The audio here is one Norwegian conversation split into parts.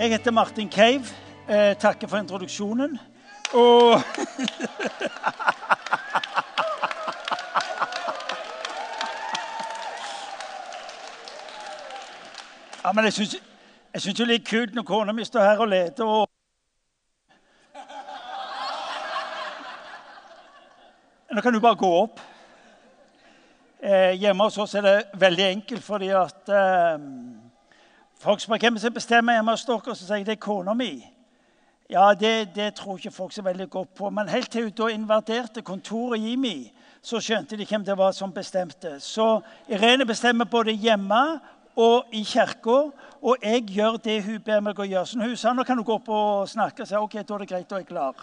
Jeg heter Martin Cave. Eh, takker for introduksjonen. Og Ja, men jeg syns jeg syns det er litt kult når kona mi står her og leder og Nå kan du bare gå opp. Eh, hjemme hos oss er det veldig enkelt fordi at eh, Folk spør hvem som bestemmer hjemme hos dere, så sier jeg det er kona mi. Ja, det, det, tror ikke folk så veldig godt på. Men helt til hun da invaderte kontoret mi, så skjønte de hvem det var som bestemte. Så Irene bestemmer både hjemme og i kirka, og jeg gjør det hun ber meg å gjøre. Så hun sa nå kan du gå opp og snakke, så jeg, ok, da er det greit, da er jeg klar.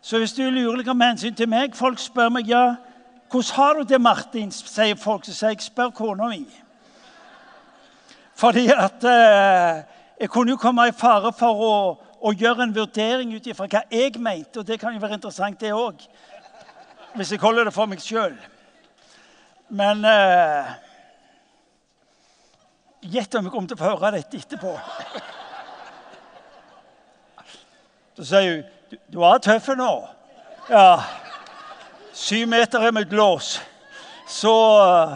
Så hvis du lurer litt om hensyn til meg Folk spør meg ja, hvordan har du det, Martin, sier folk. Så sier jeg spør kona mi. Fordi at eh, jeg kunne jo komme i fare for å, å gjøre en vurdering ut ifra hva jeg mente. Og det kan jo være interessant, det òg. Hvis jeg holder det for meg sjøl. Men eh, Gjett om jeg kommer til å få høre dette etterpå. Så sier hun du, du er tøff nå. Ja. Syv meter er mitt lås. Så eh,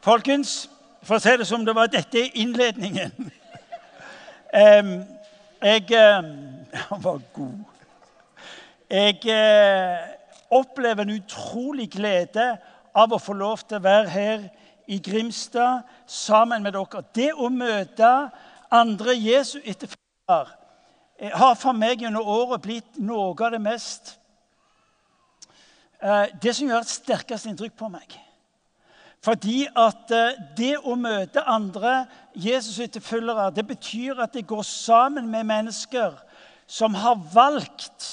Folkens, for å si det som det var, dette er innledningen. jeg Han var god. Jeg uh, opplever en utrolig glede av å få lov til å være her i Grimstad sammen med dere. Det å møte andre Jesu etterfølgere Eh, har for meg gjennom året blitt noe av det mest eh, Det som gjør et sterkest inntrykk på meg. Fordi at eh, det å møte andre Jesus-etterfølgere, det betyr at jeg går sammen med mennesker som har valgt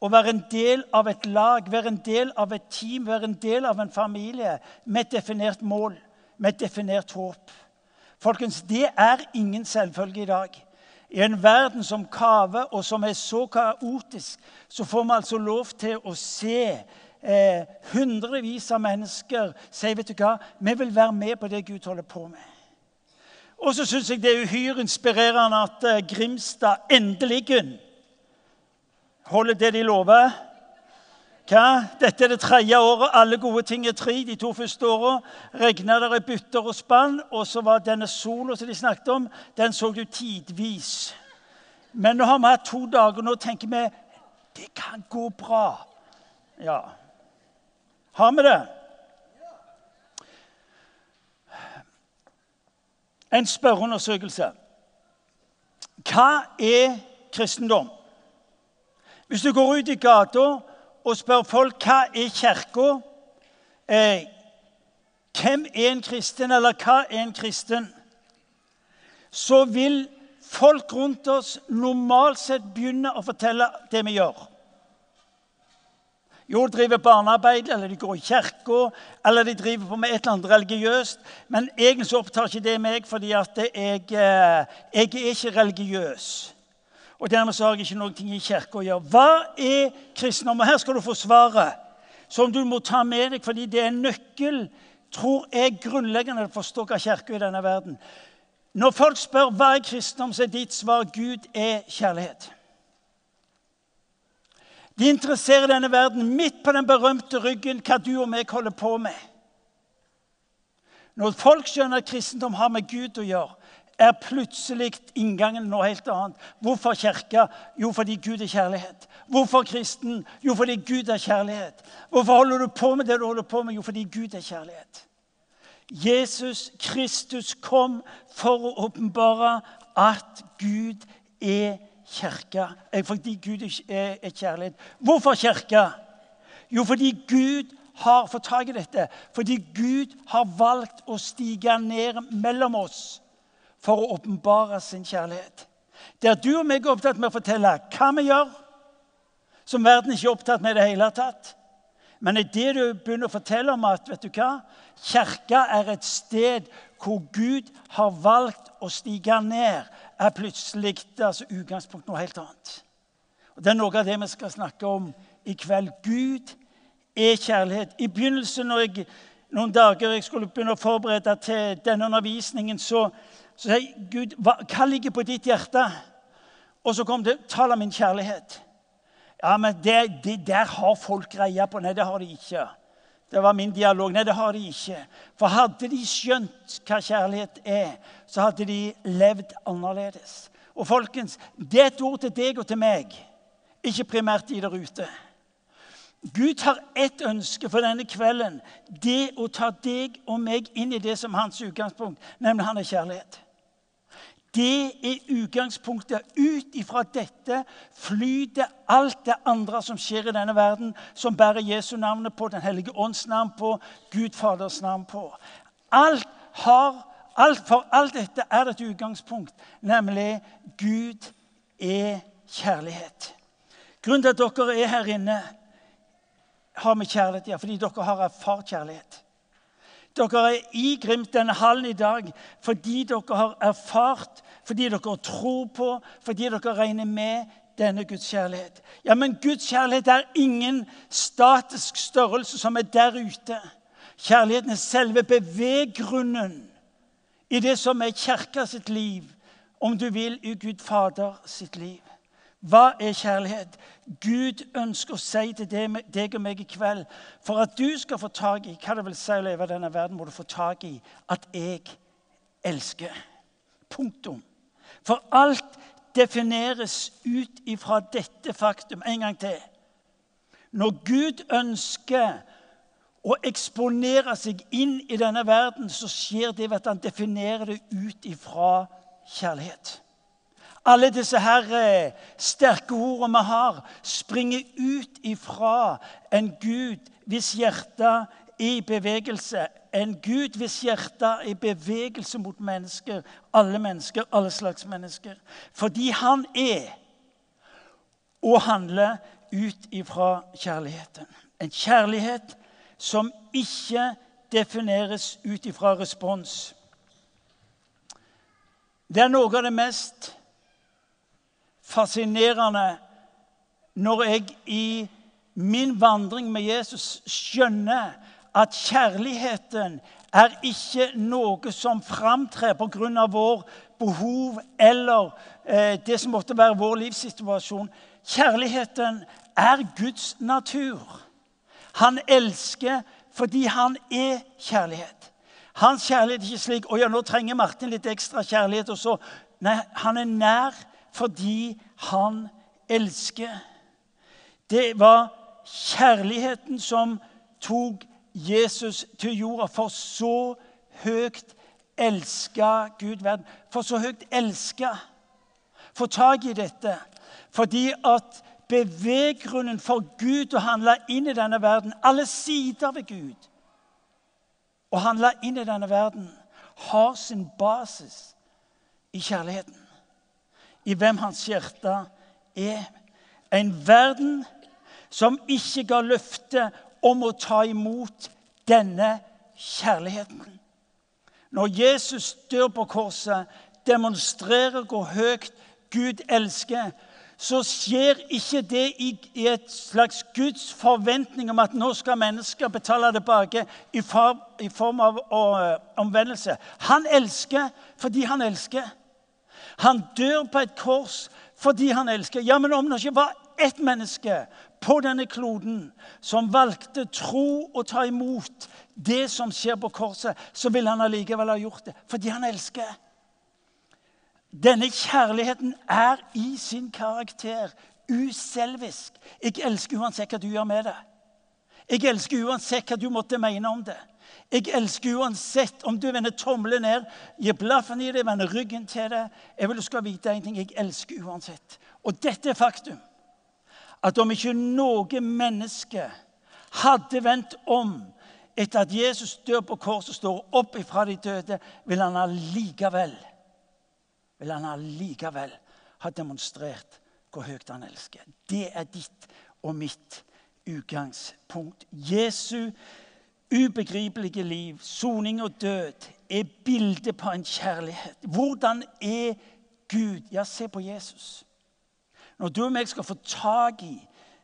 å være en del av et lag, være en del av et team, være en del av en familie med et definert mål, med et definert håp. Folkens, Det er ingen selvfølge i dag. I en verden som kaver, og som er så kaotisk, så får vi altså lov til å se eh, hundrevis av mennesker sier vet du hva, vi vil være med på det Gud holder på med. Og så syns jeg det er uhyre inspirerende at eh, Grimstad endelig holder det de lover. Hva? Dette er det tredje året. Alle gode ting er tre. De to første åra regna det i bytter og spann. Og så var denne sola som de snakket om, den så du tidvis. Men nå har vi hatt to dager, nå tenker vi det kan gå bra. Ja. Har vi det? En spørreundersøkelse. Hva er kristendom? Hvis du går ut i gata og spør folk hva er kirka eh, Hvem er en kristen, eller hva er en kristen? Så vil folk rundt oss normalt sett begynne å fortelle det vi gjør. Jo, de driver barnearbeid, eller de går i kirka, eller de driver på med et eller annet religiøst. Men egentlig så opptar ikke det meg, fordi at jeg, eh, jeg er ikke religiøs. Og dermed så har jeg ikke noe i kirka å gjøre. Hva er kristendom? Og her skal du få svaret, som du må ta med deg, fordi det er en nøkkel, tror jeg, grunnleggende for å forstå hva kirka er i denne verden. Når folk spør hva er kristendom, så er ditt svar Gud er kjærlighet. De interesserer denne verden midt på den berømte ryggen hva du og meg holder på med. Når folk skjønner at kristendom har med Gud å gjøre, er plutselig inngangen noe helt annet. Hvorfor kirke? Jo, fordi Gud er kjærlighet. Hvorfor kristen? Jo, fordi Gud er kjærlighet. Hvorfor holder du på med det du holder på med? Jo, fordi Gud er kjærlighet. Jesus Kristus kom for å åpenbare at Gud er kirke. Fordi Gud er kjærlighet. Hvorfor kirke? Jo, fordi Gud har fått tak i dette. Fordi Gud har valgt å stige ned mellom oss for å åpenbare sin kjærlighet. Der du og meg er opptatt med å fortelle hva vi gjør, som verden ikke er opptatt med i det hele tatt. Men i det du begynner å fortelle om at vet du hva, kirka er et sted hvor Gud har valgt å stige ned, er plutselig altså, utgangspunkt noe helt annet. Og Det er noe av det vi skal snakke om i kveld. Gud er kjærlighet. I begynnelsen, når jeg, noen dager jeg skulle begynne å forberede til denne undervisningen, så sier jeg, Gud, hva, hva ligger på ditt hjerte? Og så kom det tall av min kjærlighet. Ja, men det, det, der har folk greie på. Nei, det har de ikke. Det var min dialog. Nei, det har de ikke. For hadde de skjønt hva kjærlighet er, så hadde de levd annerledes. Og folkens, det er et ord til deg og til meg, ikke primært de der ute. Gud har ett ønske for denne kvelden. Det å ta deg og meg inn i det som hans utgangspunkt, nemlig han er kjærlighet. Det er utgangspunktet. Ut ifra dette flyter alt det andre som skjer i denne verden, som bærer Jesu navnet på, Den hellige ånds navn på, Gud Faders navn på. Alt har, alt, for alt dette er et utgangspunkt, nemlig Gud er kjærlighet. Grunnen til at dere er her inne, har med kjærlighet ja, fordi dere har erfart kjærlighet. Dere er i Glimt denne hallen i dag fordi dere har erfart, fordi dere tror på, fordi dere regner med denne Guds kjærlighet. Ja, Men Guds kjærlighet er ingen statisk størrelse som er der ute. Kjærligheten er selve beveggrunnen i det som er kirka sitt liv, om du vil, i Gud Fader sitt liv. Hva er kjærlighet? Gud ønsker å si til deg og meg i kveld For at du skal få tak i hva det vil si å leve i denne verden, må du få tak i at jeg elsker. Punktum. For alt defineres ut ifra dette faktum. En gang til. Når Gud ønsker å eksponere seg inn i denne verden, så skjer det ved at han definerer det ut ifra kjærlighet. Alle disse her eh, sterke ordene vi har, springer ut ifra en Gud hvis hjerte er i bevegelse. En Gud hvis hjerte er i bevegelse mot mennesker. Alle mennesker, alle slags mennesker. Fordi han er og handler ut ifra kjærligheten. En kjærlighet som ikke defineres ut ifra respons. Det er noe av det mest fascinerende når jeg i min vandring med Jesus skjønner at kjærligheten er ikke noe som framtrer pga. vår behov eller eh, det som måtte være vår livssituasjon. Kjærligheten er Guds natur. Han elsker fordi han er kjærlighet. Hans kjærlighet er ikke slik å ja, nå trenger Martin litt ekstra kjærlighet. og så. Nei, Han er nær fordi han elsker. Det var kjærligheten som tok Jesus til jorda. For så høyt elska Gud verden. For så høyt elska. Få tak i dette. Fordi at beveggrunnen for Gud å handle inn i denne verden, alle sider ved Gud, å handle inn i denne verden, har sin basis i kjærligheten i hvem hans hjerte er. En verden som ikke ga løfte om å ta imot denne kjærligheten. Når Jesus dør på korset, demonstrerer hvor høyt Gud elsker, så skjer ikke det i, et slags Guds forventning om at nå skal mennesker betale tilbake i form, av omvendelse. Han elsker fordi han elsker. Han dør på et kors fordi han elsker. Ja, Men om det ikke var ett menneske på denne kloden som valgte tro og ta imot det som skjer på korset, så ville han allikevel ha gjort det fordi han elsker. Denne kjærligheten er i sin karakter uselvisk. Jeg elsker uansett hva du gjør med det. Jeg elsker uansett hva du måtte mene om det. Jeg elsker uansett om du vender tommelen ned, gir blaffen i det, vender ryggen til det. Jeg vil du skal vite en ting. Jeg elsker uansett. Og dette er faktum. At om ikke noe menneske hadde vendt om etter at Jesus dør på korset og står opp ifra de døde, vil han allikevel vil han allikevel ha demonstrert hvor høyt han elsker. Det er ditt og mitt utgangspunkt. Jesu ubegripelige liv, soning og død, er bildet på en kjærlighet. Hvordan er Gud? Ja, se på Jesus. Når du og meg skal få tak i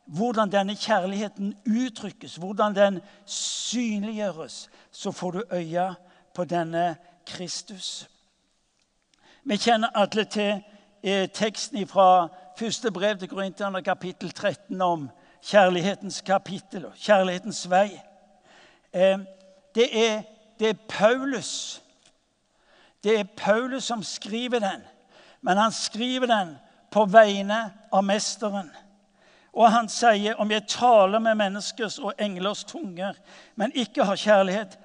hvordan denne kjærligheten uttrykkes, hvordan den synliggjøres, så får du øye på denne Kristus. Vi kjenner alle til eh, teksten fra første brev til Korinterne, kapittel 13, om kjærlighetens kapittel og kjærlighetens vei. Det, er, det er Paulus. Det er Paulus som skriver den, men han skriver den på vegne av Mesteren. Og han sier om jeg taler med menneskers og englers tunger, men ikke har kjærlighet,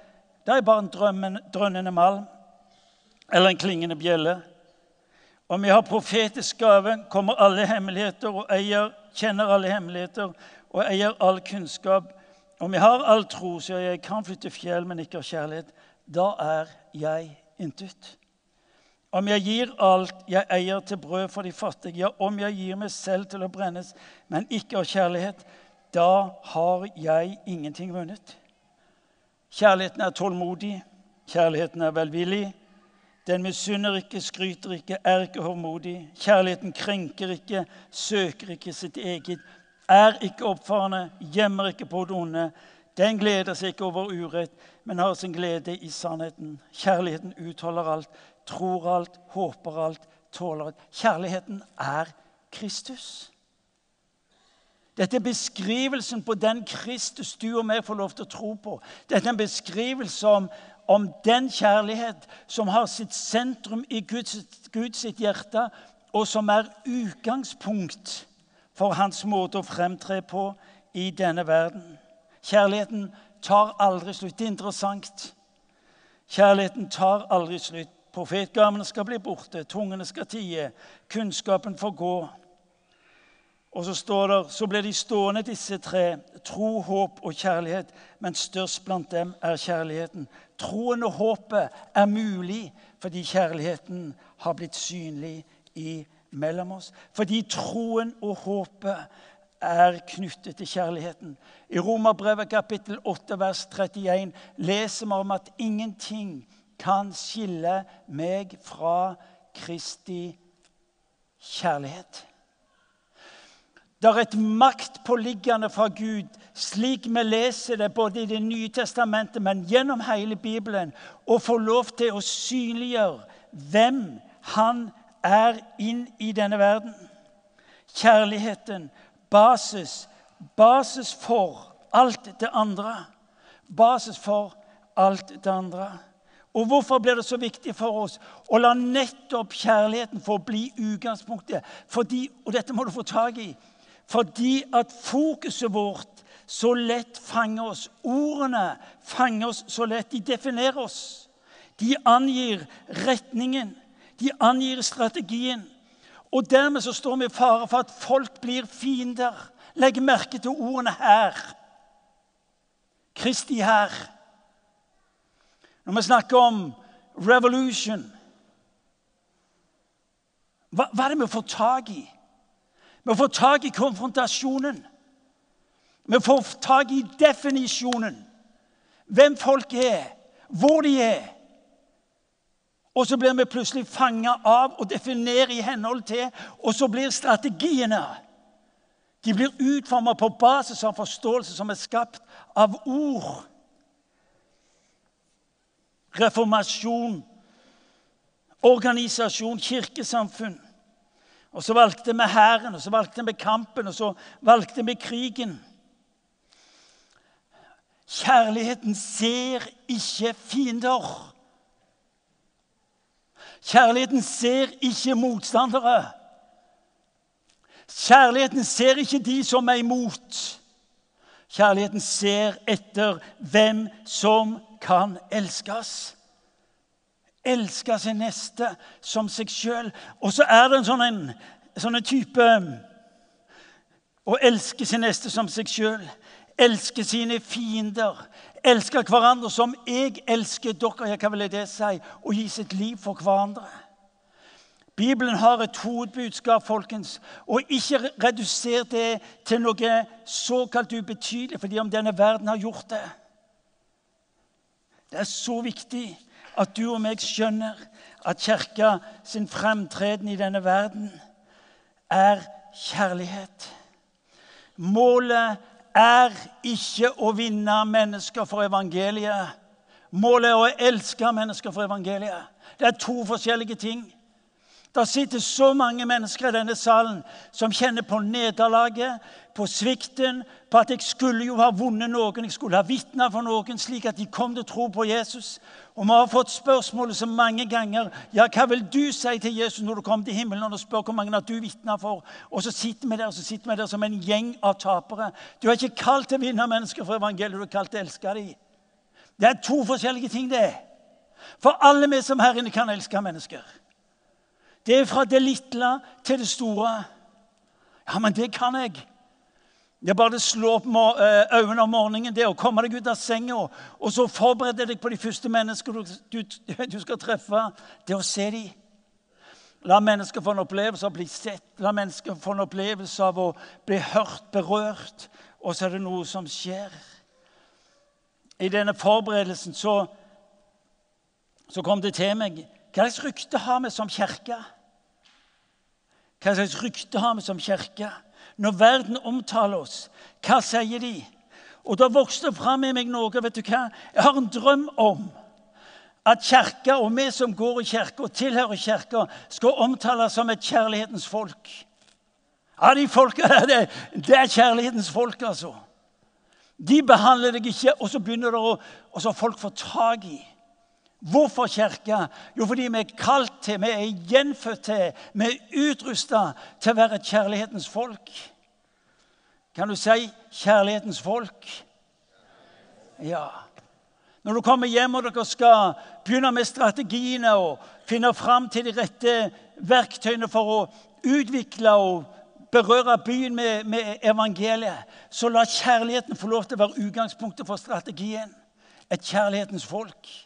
da er bare en drømmen, drønnende malm eller en klingende bjelle. Om jeg har profetisk gave, kommer alle hemmeligheter og eier, kjenner alle hemmeligheter og eier all kunnskap. Om jeg har all tro, så jeg kan flytte fjell, men ikke har kjærlighet, da er jeg intet. Om jeg gir alt jeg eier til brød for de fattige, ja, om jeg gir meg selv til å brennes, men ikke har kjærlighet, da har jeg ingenting vunnet. Kjærligheten er tålmodig, kjærligheten er velvillig. Den misunner ikke, skryter ikke, er ikke hovmodig. Kjærligheten krenker ikke, søker ikke sitt eget, er ikke oppfarende, gjemmer ikke på det onde. Den gleder seg ikke over urett, men har sin glede i sannheten. Kjærligheten utholder alt, tror alt, håper alt, tåler alt. Kjærligheten er Kristus. Dette er beskrivelsen på den Kristus du og vi får lov til å tro på. Dette er en beskrivelse om, om den kjærlighet som har sitt sentrum i Guds, Guds hjerte, og som er utgangspunkt for hans måte å fremtre på i denne verden. Kjærligheten tar aldri slutt. Det er interessant. Kjærligheten tar aldri slutt. Profetgavene skal bli borte, tungene skal tie, kunnskapen får gå. Og så står det, så ble de stående, disse tre, tro, håp og kjærlighet. Men størst blant dem er kjærligheten. Troen og håpet er mulig fordi kjærligheten har blitt synlig imellom oss. Fordi troen og håpet er knyttet til kjærligheten. I Romerbrevet kapittel 8 vers 31 leser vi om at ingenting kan skille meg fra Kristi kjærlighet. Det er et maktpåliggende fra Gud, slik vi leser det både i Det nye testamentet, men gjennom hele Bibelen, å få lov til å synliggjøre hvem han er inn i denne verden. Kjærligheten, basis, basis for alt det andre. Basis for alt det andre. Og Hvorfor blir det så viktig for oss å la nettopp kjærligheten få bli utgangspunktet? Fordi, og dette må du få tak i. Fordi at fokuset vårt så lett fanger oss. Ordene fanger oss så lett. De definerer oss. De angir retningen. De angir strategien. Og dermed så står vi i fare for at folk blir fiender. Legg merke til ordene her. Kristi her. Når vi snakker om revolution hva, hva er det vi får tak i? Vi får tak i konfrontasjonen. Vi får tak i definisjonen. Hvem folk er, hvor de er. Og så blir vi plutselig fanga av og definerer i henhold til. Og så blir strategiene De blir utforma på basis av forståelse som er skapt av ord reformasjon, organisasjon, kirkesamfunn. Og så valgte vi hæren, og så valgte vi kampen, og så valgte vi krigen. Kjærligheten ser ikke fiender. Kjærligheten ser ikke motstandere. Kjærligheten ser ikke de som er imot. Kjærligheten ser etter hvem som kan elskes. Elske sin neste som seg sjøl. Og så er det en sånn, en, sånn en type Å elske sin neste som seg sjøl. Elske sine fiender. Elske hverandre som jeg elsker dere. Jeg kan vel det si, Og gi sitt liv for hverandre. Bibelen har et hovedbudskap, folkens. Og ikke reduser det til noe såkalt ubetydelig fordi om denne verden har gjort det. Det er så viktig at du og meg skjønner at Kirka sin fremtreden i denne verden er kjærlighet. Målet er ikke å vinne mennesker for evangeliet. Målet er å elske mennesker for evangeliet. Det er to forskjellige ting. Det sitter så mange mennesker i denne salen som kjenner på nederlaget, på svikten, på at jeg skulle jo ha vunnet noen, jeg skulle ha vitna for noen, slik at de kom til tro på Jesus. Og vi har fått spørsmålet så mange ganger ja, hva vil du si til Jesus når du kommer til himmelen og spør hvor mange har du vitna for. Og så sitter vi der så sitter vi der som en gjeng av tapere. Du er ikke kalt til å vinne mennesker for evangeliet, du er kalt til å elske dem. Det er to forskjellige ting, det. For alle vi som her inne kan elske mennesker. Det er fra det lille til det store. Ja, men det kan jeg. Det er bare å slå opp eh, øynene om morgenen, det å komme deg ut av senga og så forberede deg på de første menneskene du, du, du, skal treffe. Det å se dem. La mennesker få en opplevelse av å bli sett. La mennesker få en opplevelse av å bli hørt, berørt. Og så er det noe som skjer. I denne forberedelsen så, så kom det til meg Hva slags rykte har vi som kirke? Hva slags rykte har vi som kirke? Når verden omtaler oss, hva sier de? Og Da vokste det fram i meg noe. vet du hva? Jeg har en drøm om at kirka og vi som går i kirka og tilhører kirka, skal omtales som et kjærlighetens folk. Ja, de folka der, det, det er kjærlighetens folk, altså. De behandler deg ikke, og så begynner det å, og så folk får tak i. Hvorfor kirke? Jo, fordi vi er kalt til, vi er gjenfødt til, vi er utrusta til å være et kjærlighetens folk. Kan du si 'kjærlighetens folk'? Ja. Når du kommer hjem og dere skal begynne med strategiene og finne fram til de rette verktøyene for å utvikle og berøre byen med, med evangeliet, så la kjærligheten få lov til å være utgangspunktet for strategien. Et kjærlighetens folk.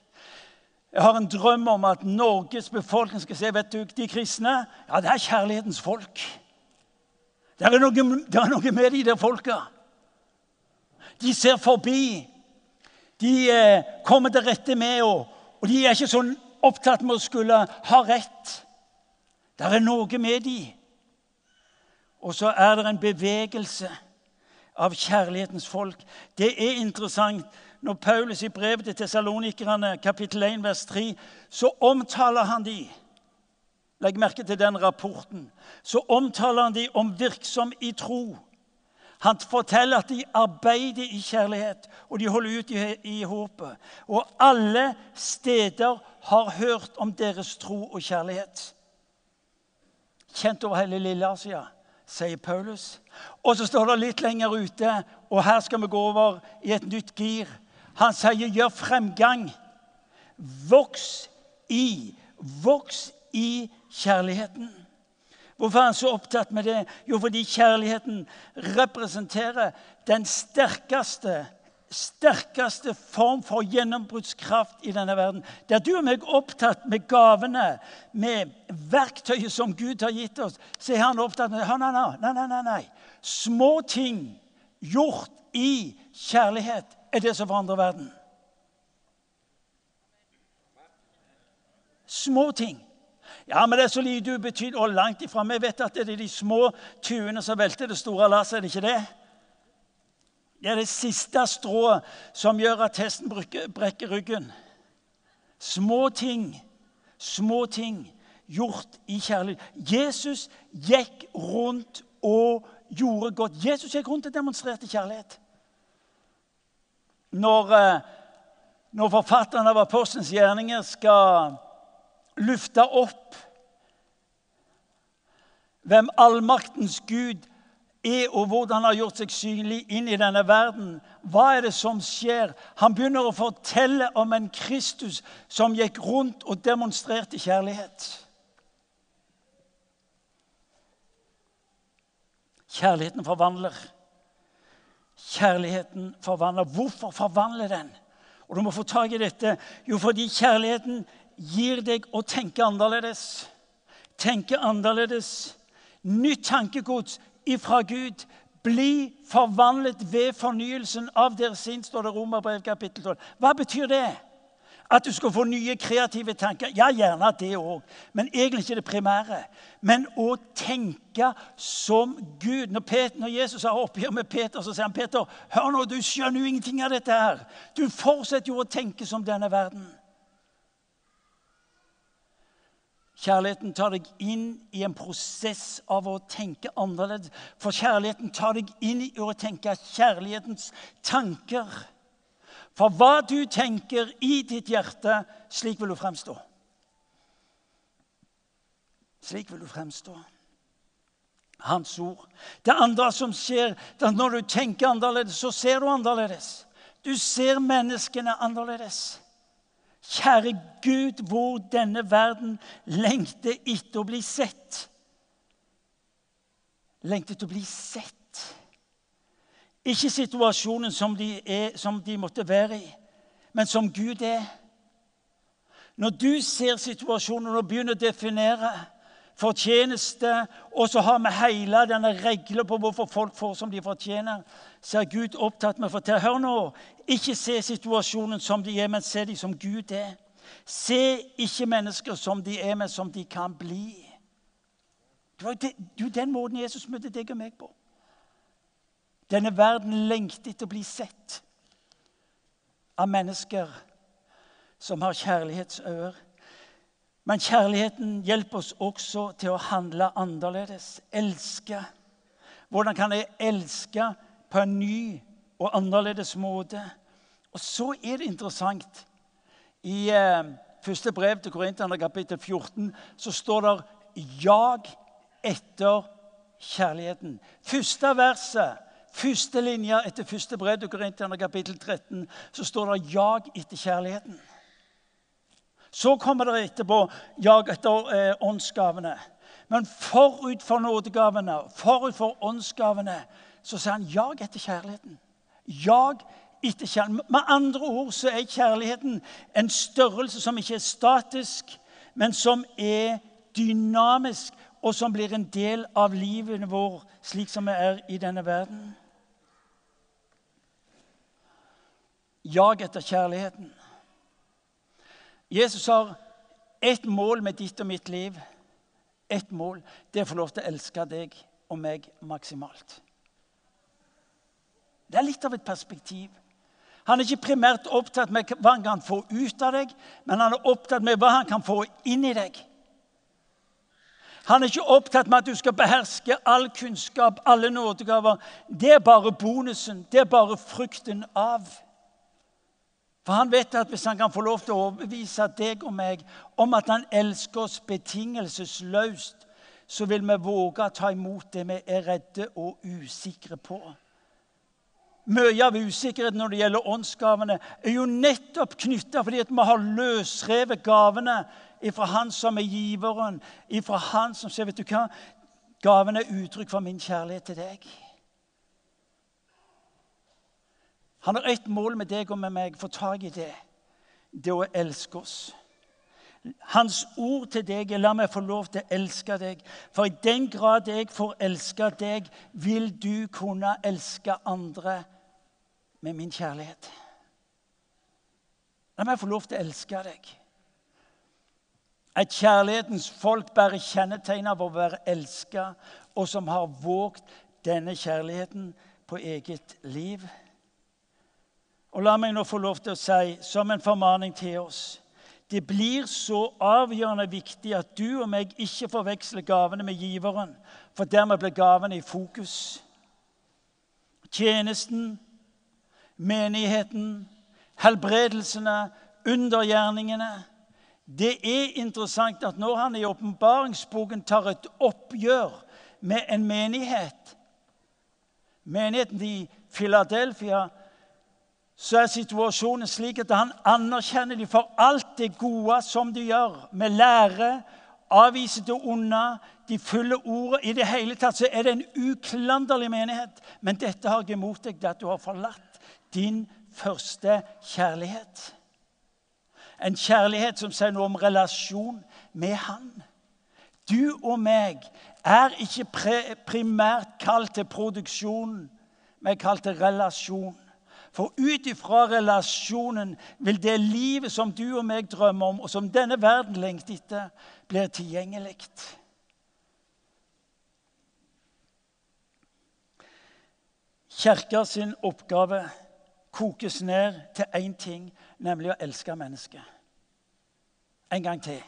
Jeg har en drøm om at Norges befolkning skal se vet du, de kristne. Ja, det er kjærlighetens folk. Det er noe, det er noe med de der folka. De ser forbi. De eh, kommer til rette med, og, og de er ikke sånn opptatt med å skulle ha rett. Det er noe med de. Og så er det en bevegelse av kjærlighetens folk. Det er interessant når Paulus i brevet til Tessalonikerne, kapittel 1, vers 3, så omtaler han de Legg merke til den rapporten. Så omtaler han de om virksom i tro. Han forteller at de arbeider i kjærlighet, og de holder ut i, i håpet. Og alle steder har hørt om deres tro og kjærlighet. Kjent over hele Lille-Asia, sier Paulus. Og så står det litt lenger ute, og her skal vi gå over i et nytt gir. Han sier 'gjør fremgang'. Voks i, voks i kjærligheten. Hvorfor er han så opptatt med det? Jo, fordi kjærligheten representerer den sterkeste, sterkeste form for gjennombruddskraft i denne verden. Der du og meg er opptatt med gavene, med verktøyet som Gud har gitt oss, så er han opptatt med nei, nei, nei, nei, nei. Små ting gjort i kjærlighet er det som forandrer verden. Små ting. Ja, men det er så lite ubetydelig og langt ifra. Vi vet at det er de små tuene som velter det store lasset. Er det ikke det? Det er det siste strået som gjør at hesten brekker ryggen. Små ting, små ting gjort i kjærlighet. Jesus gikk rundt og gjorde godt. Jesus gikk rundt og demonstrerte kjærlighet. Når, eh, når forfatteren av Apostelens gjerninger skal lufte opp hvem allmaktens Gud er, og hvordan han har gjort seg synlig inn i denne verden. Hva er det som skjer? Han begynner å fortelle om en Kristus som gikk rundt og demonstrerte kjærlighet. Kjærligheten forvandler. Kjærligheten forvandler. Hvorfor forvandler den? Og Du må få tak i dette. Jo, fordi kjærligheten gir deg å tenke annerledes. Tenke annerledes. Nytt tankegods ifra Gud. Bli forvandlet ved fornyelsen av deres sinn, står det Romerbrev kapittel 12. Hva betyr det? At du skal få nye kreative tanker. Ja, gjerne det òg, men egentlig ikke det primære. Men å tenke som Gud. Når, Peter, når Jesus har oppgjør med Peter, så sier han Peter, hør nå, du skjønner jo ingenting av dette her. Du fortsetter jo å tenke som denne verden. Kjærligheten tar deg inn i en prosess av å tenke annerledes. For kjærligheten tar deg inn i å tenke kjærlighetens tanker. For hva du tenker i ditt hjerte, slik vil du fremstå. Slik vil du fremstå. Hans ord. Det andre som skjer, det er at når du tenker annerledes, så ser du annerledes. Du ser menneskene annerledes. Kjære Gud, hvor denne verden lengter etter å bli sett. Lengter etter å bli sett. Ikke situasjonen som de, er, som de måtte være i, men som Gud er. Når du ser situasjonen og begynner å definere fortjeneste, og så har vi hele denne regla på hvorfor folk får som de fortjener, så er Gud opptatt med å fortelle Hør nå, ikke se situasjonen som de er, men se dem som Gud er. Se ikke mennesker som de er, men som de kan bli. Det var den måten Jesus møtte deg og meg på. Denne verden lengter etter å bli sett av mennesker som har kjærlighetsøyne. Men kjærligheten hjelper oss også til å handle annerledes. Elske. Hvordan kan jeg elske på en ny og annerledes måte? Og så er det interessant I eh, første brev til Korinterne, kapittel 14, så står det 'jag etter kjærligheten'. Første verset Første linja etter første brev til kapittel 13, så står det 'jag etter kjærligheten'. Så kommer det etterpå 'jag etter eh, åndsgavene'. Men forut for nådegavene, forut for åndsgavene, så sier han 'jag etter kjærligheten'. Jag etter kjærligheten. Med andre ord så er kjærligheten en størrelse som ikke er statisk, men som er dynamisk, og som blir en del av livet vår slik som vi er i denne verden. Jag etter kjærligheten. Jesus har ett mål med ditt og mitt liv. Ett mål. Det er å få lov til å elske deg og meg maksimalt. Det er litt av et perspektiv. Han er ikke primært opptatt med hva han kan få ut av deg, men han er opptatt med hva han kan få inn i deg. Han er ikke opptatt med at du skal beherske all kunnskap, alle nådegaver. Det er bare bonusen. Det er bare frukten av. For han vet at hvis han kan få lov til å overbevise deg og meg om at han elsker oss betingelsesløst, så vil vi våge å ta imot det vi er redde og usikre på. Mye av usikkerheten når det gjelder åndsgavene, er jo nettopp knytta fordi at vi har løsrevet gavene ifra Han som er giveren, ifra Han som sier vet du hva, Gavene er uttrykk for min kjærlighet til deg. Han har ett mål med deg og med meg. Få tak i det. Det å elske oss. Hans ord til deg er 'la meg få lov til å elske deg'. For i den grad jeg får elske deg, vil du kunne elske andre med min kjærlighet. La meg få lov til å elske deg. Et kjærlighetens folk bærer kjennetegn av å være elska, og som har våget denne kjærligheten på eget liv. Og la meg nå få lov til å si, som en formaning til oss Det blir så avgjørende viktig at du og meg ikke forveksler gavene med giveren, for dermed blir gavene i fokus. Tjenesten, menigheten, helbredelsene, undergjerningene Det er interessant at når han i åpenbaringsboken tar et oppgjør med en menighet Menigheten i Philadelphia så er situasjonen slik at han anerkjenner dem for alt det gode som de gjør. Med lære, avviser det onde, de følger ordet. I det hele tatt så er det en uklanderlig menighet. Men dette har jeg imot deg, det at du har forlatt din første kjærlighet. En kjærlighet som sier noe om relasjon med Han. Du og meg er ikke primært kalt til produksjon, er kalt til relasjon. For ut ifra relasjonen vil det livet som du og meg drømmer om, og som denne verden lengter etter, bli tilgjengelig. Kirka sin oppgave kokes ned til én ting, nemlig å elske mennesket. En gang til.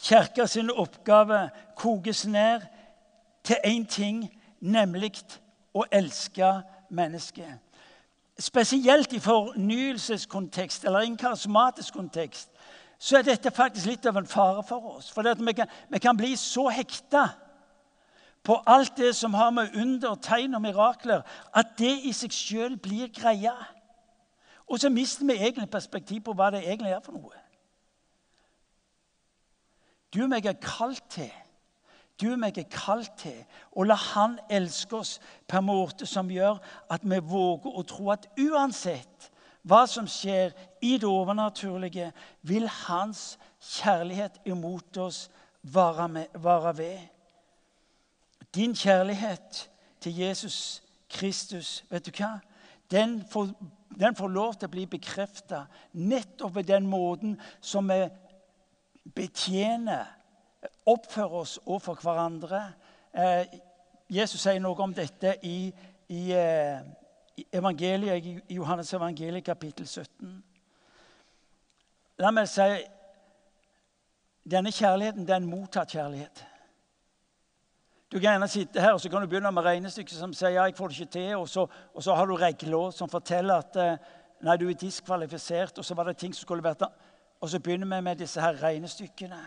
Kirka sin oppgave kokes ned til én ting, nemlig å elske mennesket. Spesielt i fornyelseskontekst eller i en karismatisk kontekst så er dette faktisk litt av en fare for oss. For vi vi kan bli så hekta på alt det som har med under, tegn og mirakler, at det i seg sjøl blir greia. Og så mister vi egentlig perspektiv på hva det egentlig er for noe. Du og meg er kalt til du og meg er kalt til å la Han elske oss på en måte som gjør at vi våger å tro at uansett hva som skjer i det overnaturlige, vil Hans kjærlighet imot oss vare, med, vare ved. Din kjærlighet til Jesus Kristus, vet du hva? Den får, den får lov til å bli bekrefta nettopp ved den måten som vi betjener, oppfører oss overfor hverandre. Eh, Jesus sier noe om dette i, i, eh, i evangeliet, Johannes evangeliet kapittel 17. La meg si denne kjærligheten det er en mottatt kjærlighet. Du kan gjerne sitte her og så kan du begynne med regnestykket som sier ja, jeg får det ikke til, og så, og så har du regler som forteller at eh, nei, du er diskvalifisert, og så var det ting som skulle vært og så begynner vi med disse her regnestykkene.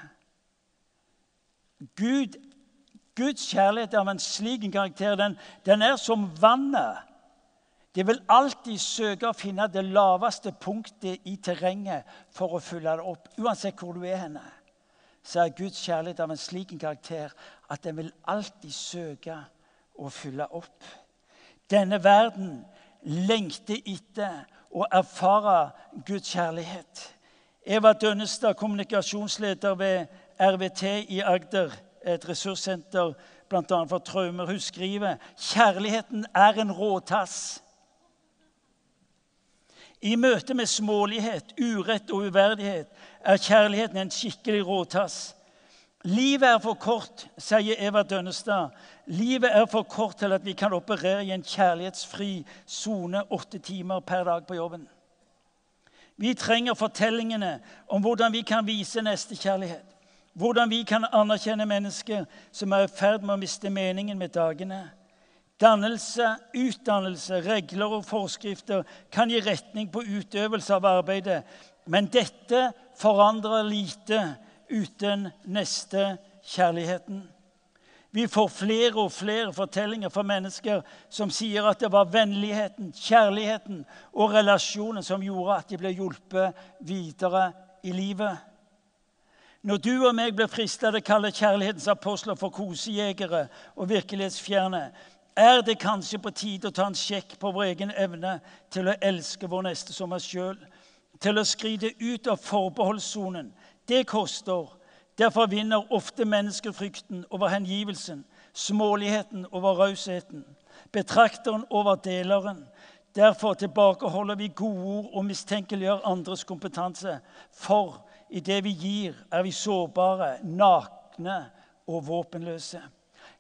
Gud, Guds kjærlighet av en slik karakter, den, den er som vannet. Det vil alltid søke å finne det laveste punktet i terrenget for å fylle det opp. Uansett hvor du er henne, så er Guds kjærlighet av en slik karakter at den vil alltid søke å fylle opp. Denne verden lengter etter å erfare Guds kjærlighet. Eva Dønnestad, kommunikasjonsleder ved RVT i Agder, et ressurssenter bl.a. for traumer, hun skriver kjærligheten er en råtass. I møte med smålighet, urett og uverdighet er kjærligheten en skikkelig råtass. Livet er for kort, sier Eva Dønnestad. Livet er for kort til at vi kan operere i en kjærlighetsfri sone åtte timer per dag på jobben. Vi trenger fortellingene om hvordan vi kan vise nestekjærlighet. Hvordan vi kan anerkjenne mennesker som er i ferd med å miste meningen med dagene. Dannelse, utdannelse, regler og forskrifter kan gi retning på utøvelse av arbeidet. Men dette forandrer lite uten nestekjærligheten. Vi får flere og flere fortellinger fra mennesker som sier at det var vennligheten, kjærligheten og relasjonen som gjorde at de ble hjulpet videre i livet. Når du og meg blir fristet til å kalle kjærlighetens apostler for kosejegere og virkelighetsfjerne, er det kanskje på tide å ta en sjekk på vår egen evne til å elske vår neste som oss sjøl, til å skride ut av forbeholdssonen. Det koster. Derfor vinner ofte menneskefrykten over hengivelsen, småligheten over rausheten, betrakteren over deleren. Derfor tilbakeholder vi gode ord og mistenkeliggjør andres kompetanse. For i det vi gir, er vi sårbare, nakne og våpenløse.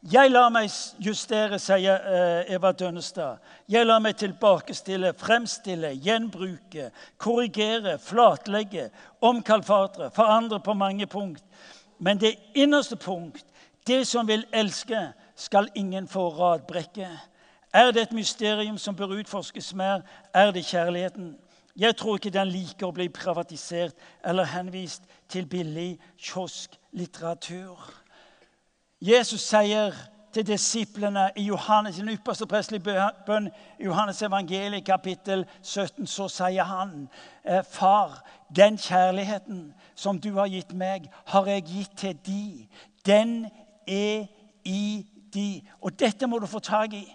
Jeg lar meg justere, sier eh, Eva Dønnestad. Jeg lar meg tilbakestille, fremstille, gjenbruke, korrigere, flatlegge, omkalfatre, forandre på mange punkt. Men det innerste punkt, det som vil elske, skal ingen få radbrekke. Er det et mysterium som bør utforskes mer, er det kjærligheten. Jeg tror ikke den liker å bli privatisert eller henvist til billig kiosklitteratur. Jesus sier til disiplene i Johannes, sin ypperste prestelige bønn i Johannes evangeliet kapittel 17, så sier han, «Eh, Far, den kjærligheten som du har gitt meg, har jeg gitt til de. Den er i de. Og dette må du få tak i.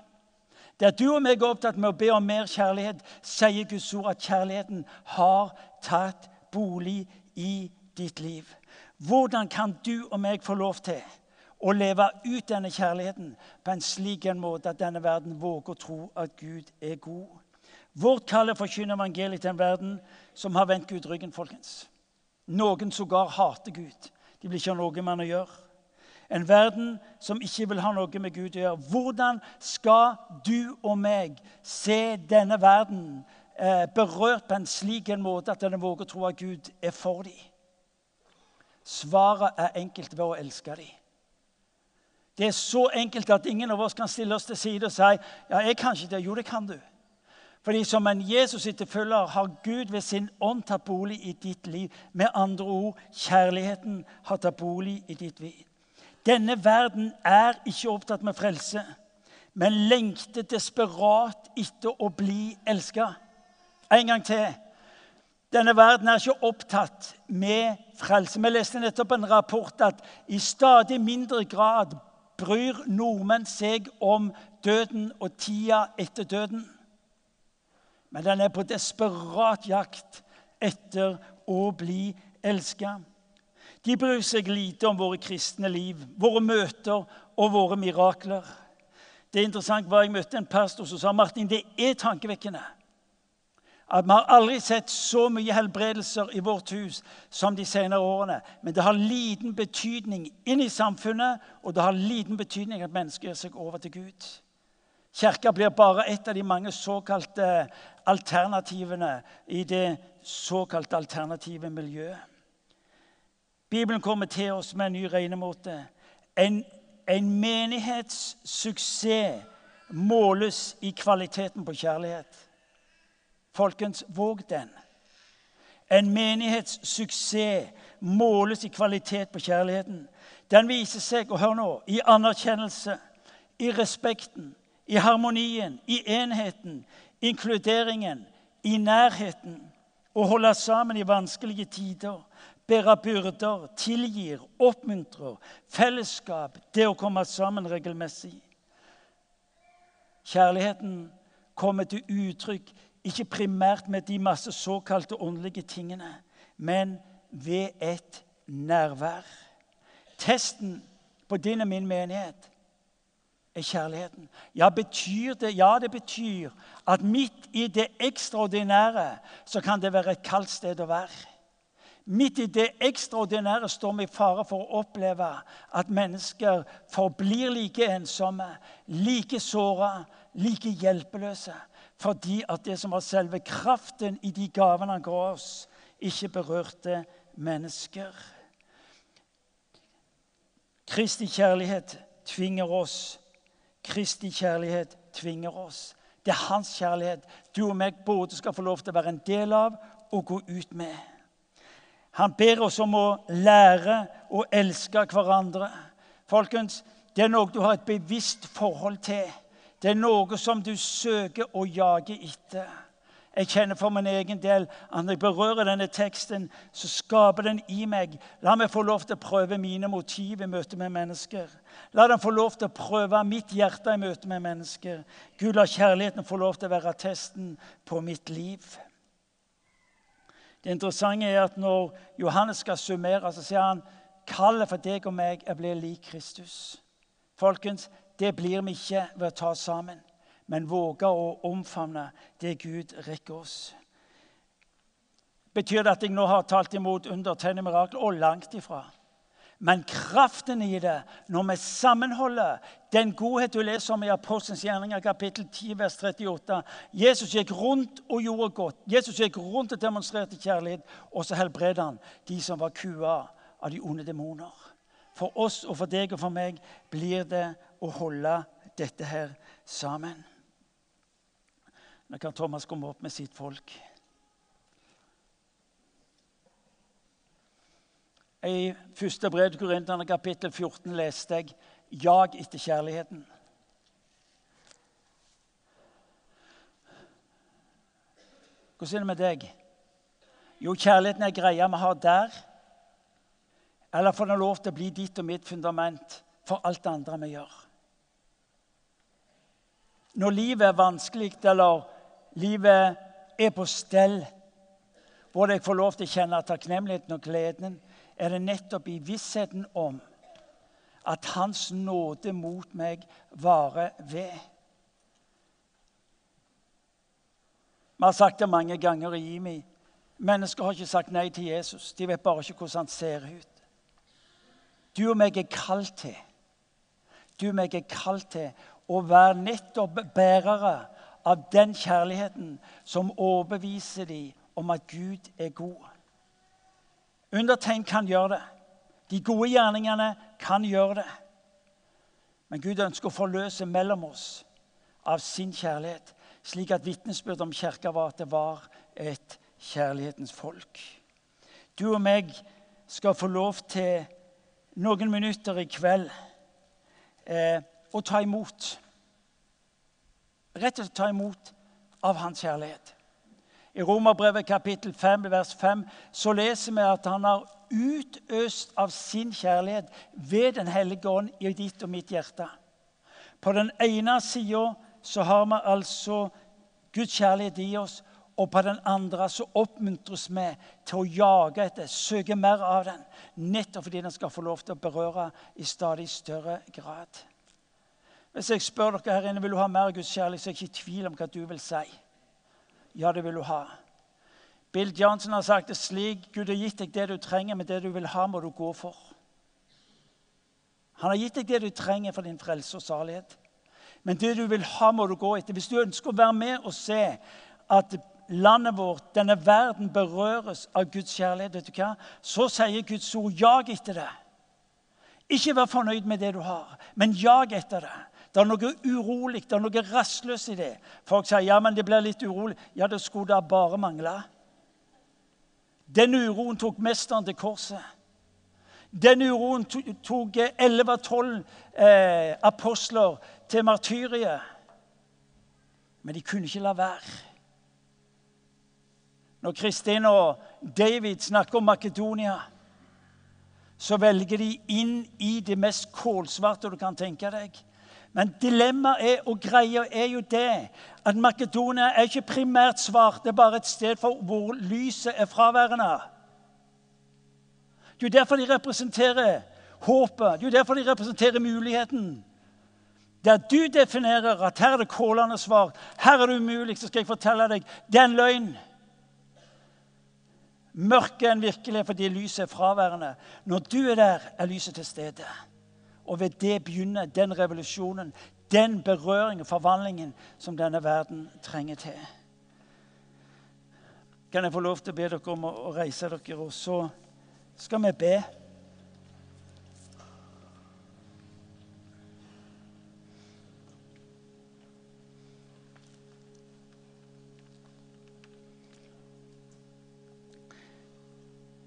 Der du og meg er opptatt med å be om mer kjærlighet, sier Guds ord at kjærligheten har tatt bolig i ditt liv. Hvordan kan du og meg få lov til å leve ut denne kjærligheten på en slik en måte at denne verden våger å tro at Gud er god? Vårt kall er å forkynne evangeliet til en verden som har vendt Gud ryggen. folkens. Noen sågar hater Gud. De blir ikke noe med å gjøre. En verden som ikke vil ha noe med Gud å gjøre. Hvordan skal du og meg se denne verden eh, berørt på en slik en måte at den våger å tro at Gud er for dem? Svaret er enkelt ved å elske dem. Det er så enkelt at ingen av oss kan stille oss til side og si ja, jeg kan ikke det. Jo, det kan du. Fordi som en Jesus-etterfølger har Gud ved sin ånd tatt bolig i ditt liv. Med andre ord kjærligheten har tatt bolig i ditt liv. Denne verden er ikke opptatt med frelse, men lengter desperat etter å bli elska. En gang til. Denne verden er ikke opptatt med frelse. Vi leste nettopp en rapport at i stadig mindre grad bryr nordmenn seg om døden og tida etter døden. Men den er på desperat jakt etter å bli elska. De bryr seg lite om våre kristne liv, våre møter og våre mirakler. Det er interessant hva Jeg møtte en pastor som sa Martin, det er tankevekkende at vi har aldri sett så mye helbredelser i vårt hus som de senere årene. Men det har liten betydning inn i samfunnet, og det har liten betydning at mennesker gir seg over til Gud. Kirka blir bare et av de mange såkalte alternativene i det såkalte alternative miljøet. Bibelen kommer til oss med en ny regnemåte. En, en menighetssuksess måles i kvaliteten på kjærlighet. Folkens, våg den. En menighets suksess måles i kvalitet på kjærligheten. Den viser seg og hør nå, i anerkjennelse, i respekten, i harmonien, i enheten, inkluderingen, i nærheten. Å holde sammen i vanskelige tider, bære byrder, tilgir, oppmuntrer, fellesskap, det å komme sammen regelmessig. Kjærligheten kommer til uttrykk ikke primært med de masse såkalte åndelige tingene, men ved et nærvær. Testen på din og min menighet er kjærligheten. Ja, betyr det? Ja, det betyr at midt i det ekstraordinære så kan det være et kaldt sted å være. Midt i det ekstraordinære står vi i fare for å oppleve at mennesker forblir like ensomme, like såra, like hjelpeløse. Fordi at det som var selve kraften i de gavene han ga oss, ikke berørte mennesker. Kristi kjærlighet tvinger oss. Kristi kjærlighet tvinger oss. Det er hans kjærlighet du og meg både skal få lov til å være en del av og gå ut med. Han ber oss om å lære å elske hverandre. Folkens, Det er noe du har et bevisst forhold til. Det er noe som du søker å jage etter. Jeg kjenner for min egen del at når jeg berører denne teksten, så skaper den i meg La meg få lov til å prøve mine motiv i møte med mennesker. La den få lov til å prøve mitt hjerte i møte med mennesker. Gud, la kjærligheten få lov til å være testen på mitt liv. Det interessante er at når Johannes skal summere, så sier han kallet for deg og meg er å lik Kristus. Folkens, det blir vi ikke ved å ta sammen, men våge å omfavne det Gud rekker oss. Betyr det at jeg nå har talt imot undertegnede mirakel? Og langt ifra. Men kraften i det, når vi sammenholder den godhet du leser om i Apostelens gjerninger, kapittel 10, vers 38 Jesus gikk rundt og gjorde godt. Jesus gikk rundt og demonstrerte kjærlighet, og så helbredet han de som var kua av de onde demoner. For oss og for deg og for meg blir det å holde dette her sammen. Nå kan Thomas komme opp med sitt folk. I første brev Korinterne, kapittel 14, leste jeg 'Jag etter kjærligheten'. Hvordan er det med deg? Jo, kjærligheten er greia vi har der. Eller får den lov til å bli ditt og mitt fundament for alt det andre vi gjør? Når livet er vanskelig, eller livet er på stell, hvor jeg får lov til å kjenne takknemligheten og gleden, er det nettopp i vissheten om at Hans nåde mot meg varer ved. Vi har sagt det mange ganger i Imi. Mennesker har ikke sagt nei til Jesus. De vet bare ikke hvordan han ser ut. Du og meg er kalt til Du og meg er kalt til å være nettopp bærere av den kjærligheten som overbeviser dem om at Gud er god. Undertegn kan gjøre det. De gode gjerningene kan gjøre det. Men Gud ønsker å forløse mellom oss av sin kjærlighet, slik at vitnesbyrdet om kirka var at det var et kjærlighetens folk. Du og meg skal få lov til noen minutter i kveld eh, å ta imot. Rett og slett ta imot av hans kjærlighet. I Romerbrevet kapittel 5, vers 5 så leser vi at han har utøst av sin kjærlighet ved Den hellige ånd i ditt og mitt hjerte. På den ene sida så har vi altså Guds kjærlighet i oss, og på den andre så oppmuntres vi til å jage etter, søke mer av den, nettopp fordi den skal få lov til å berøre i stadig større grad. Hvis jeg spør dere her inne vil du ha mer Guds kjærlighet, så er jeg ikke i tvil om hva du vil si. Ja, det vil du ha. Bill Johnson har sagt det slik Gud har gitt deg det du trenger, men det du vil ha, må du gå for. Han har gitt deg det du trenger for din frelse og salighet. Men det du vil ha, må du gå etter. Hvis du ønsker å være med og se at landet vårt, denne verden, berøres av Guds kjærlighet, vet du hva? så sier Guds ord jag etter det. Ikke vær fornøyd med det du har, men jag etter det. Det er noe urolig, det er noe rastløst i det. Folk sier ja, men det blir litt urolig. Ja, det skulle da bare mangle. Den uroen tok mesteren til korset. Den uroen tok 11-12 eh, apostler til martyriet. Men de kunne ikke la være. Når Kristin og David snakker om Makedonia, så velger de inn i det mest kålsvarte du kan tenke deg. Men dilemmaet og greia er jo det at Makedonia er ikke primært svart. Det er bare et sted for hvor lyset er fraværende. Det er derfor de representerer håpet. Det er derfor de representerer muligheten. Der du definerer at her er det kålende svart, her er det umulig, så skal jeg fortelle deg det er en løgn. Mørket er en virkelighet fordi lyset er fraværende. Når du er der, er lyset til stede. Og ved det begynner den revolusjonen, den berøringen, forvandlingen, som denne verden trenger til. Kan jeg få lov til å be dere om å reise dere, og så skal vi be.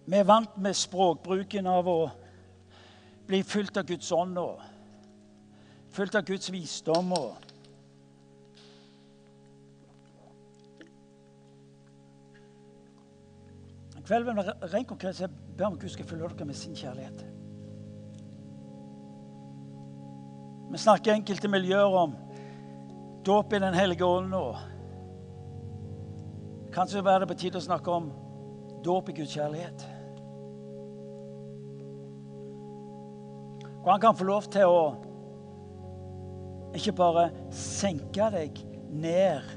Vi er vant med språkbruken av å bli fylt av Guds ånd nå. fylt av Guds visdom. og En kveld vil vi rent konkret be om Gud skal fylle dere med sin kjærlighet. Vi snakker enkelte miljøer om dåp i Den hellige ånd. nå. Kanskje være det på tide å snakke om dåp i Guds kjærlighet. Hvor han kan få lov til å ikke bare senke deg ned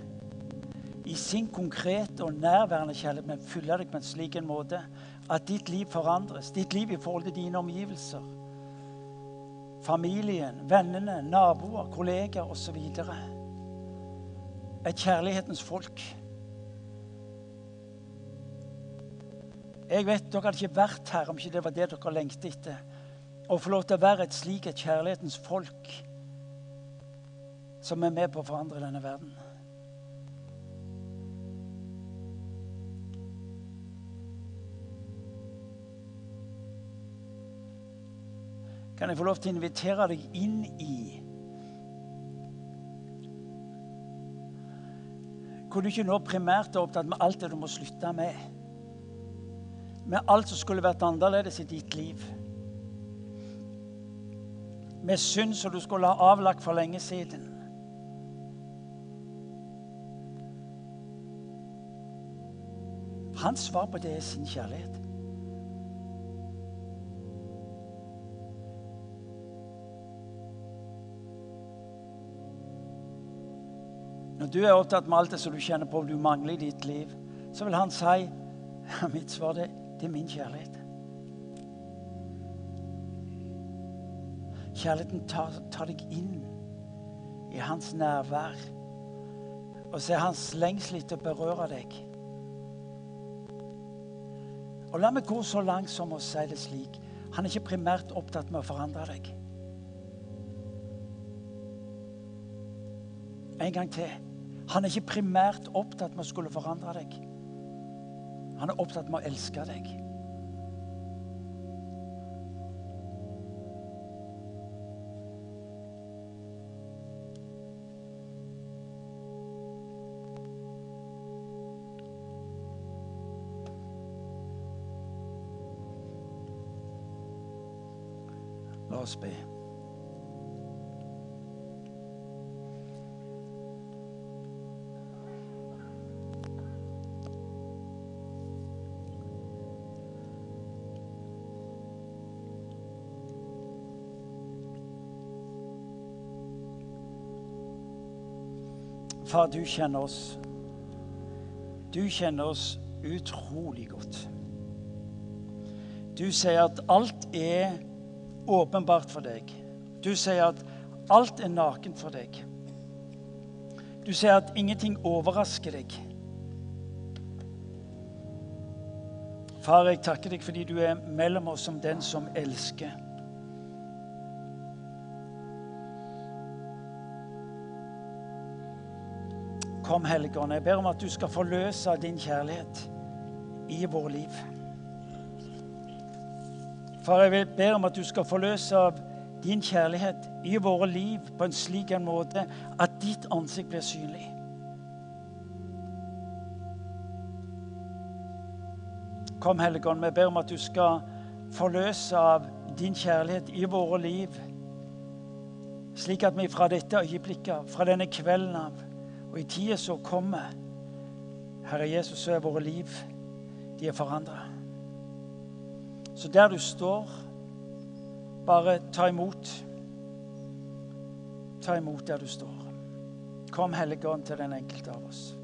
i sin konkrete og nærværende kjærlighet, men fylle deg på en slik en måte at ditt liv forandres. Ditt liv i forhold til dine omgivelser. Familien, vennene, naboer, kollegaer osv. Et kjærlighetens folk. Jeg vet Dere hadde ikke vært her om ikke det var det dere lengtet etter å få lov til å være et slik et kjærlighetens folk som er med på å forandre denne verden. Kan jeg få lov til å invitere deg inn i Hvor du ikke nå primært er opptatt med alt det du må slutte med. Med alt som skulle vært annerledes i ditt liv med synd som du skulle ha avlagt for lenge siden. Hans svar på det er sin kjærlighet. Når du er opptatt med alt det som du kjenner på du mangler i ditt liv, så vil han si mitt svar det, det er min kjærlighet. Kjærligheten tar, tar deg inn i hans nærvær. Og så hans lengsel etter å berøre deg. Og la meg gå så langt som å si det slik Han er ikke primært opptatt med å forandre deg. En gang til. Han er ikke primært opptatt med å skulle forandre deg. Han er opptatt med å elske deg. Oss be. Far, du kjenner oss. Du kjenner oss utrolig godt. Du sier at alt er åpenbart for deg. Du sier at alt er nakent for deg. Du sier at ingenting overrasker deg. Far, jeg takker deg fordi du er mellom oss som den som elsker. Kom, Helligånd. Jeg ber om at du skal forløse din kjærlighet i vår liv. Far, jeg vil be om at du skal forløse av din kjærlighet i våre liv på en slik en måte at ditt ansikt blir synlig. Kom, Helligånd, vi ber om at du skal forløse av din kjærlighet i våre liv, slik at vi fra dette øyeblikket, fra denne kvelden av og i tida som kommer, Herre Jesus, så er våre liv de er forandra. Så der du står, bare ta imot. Ta imot der du står. Kom, Hellige til den enkelte av oss.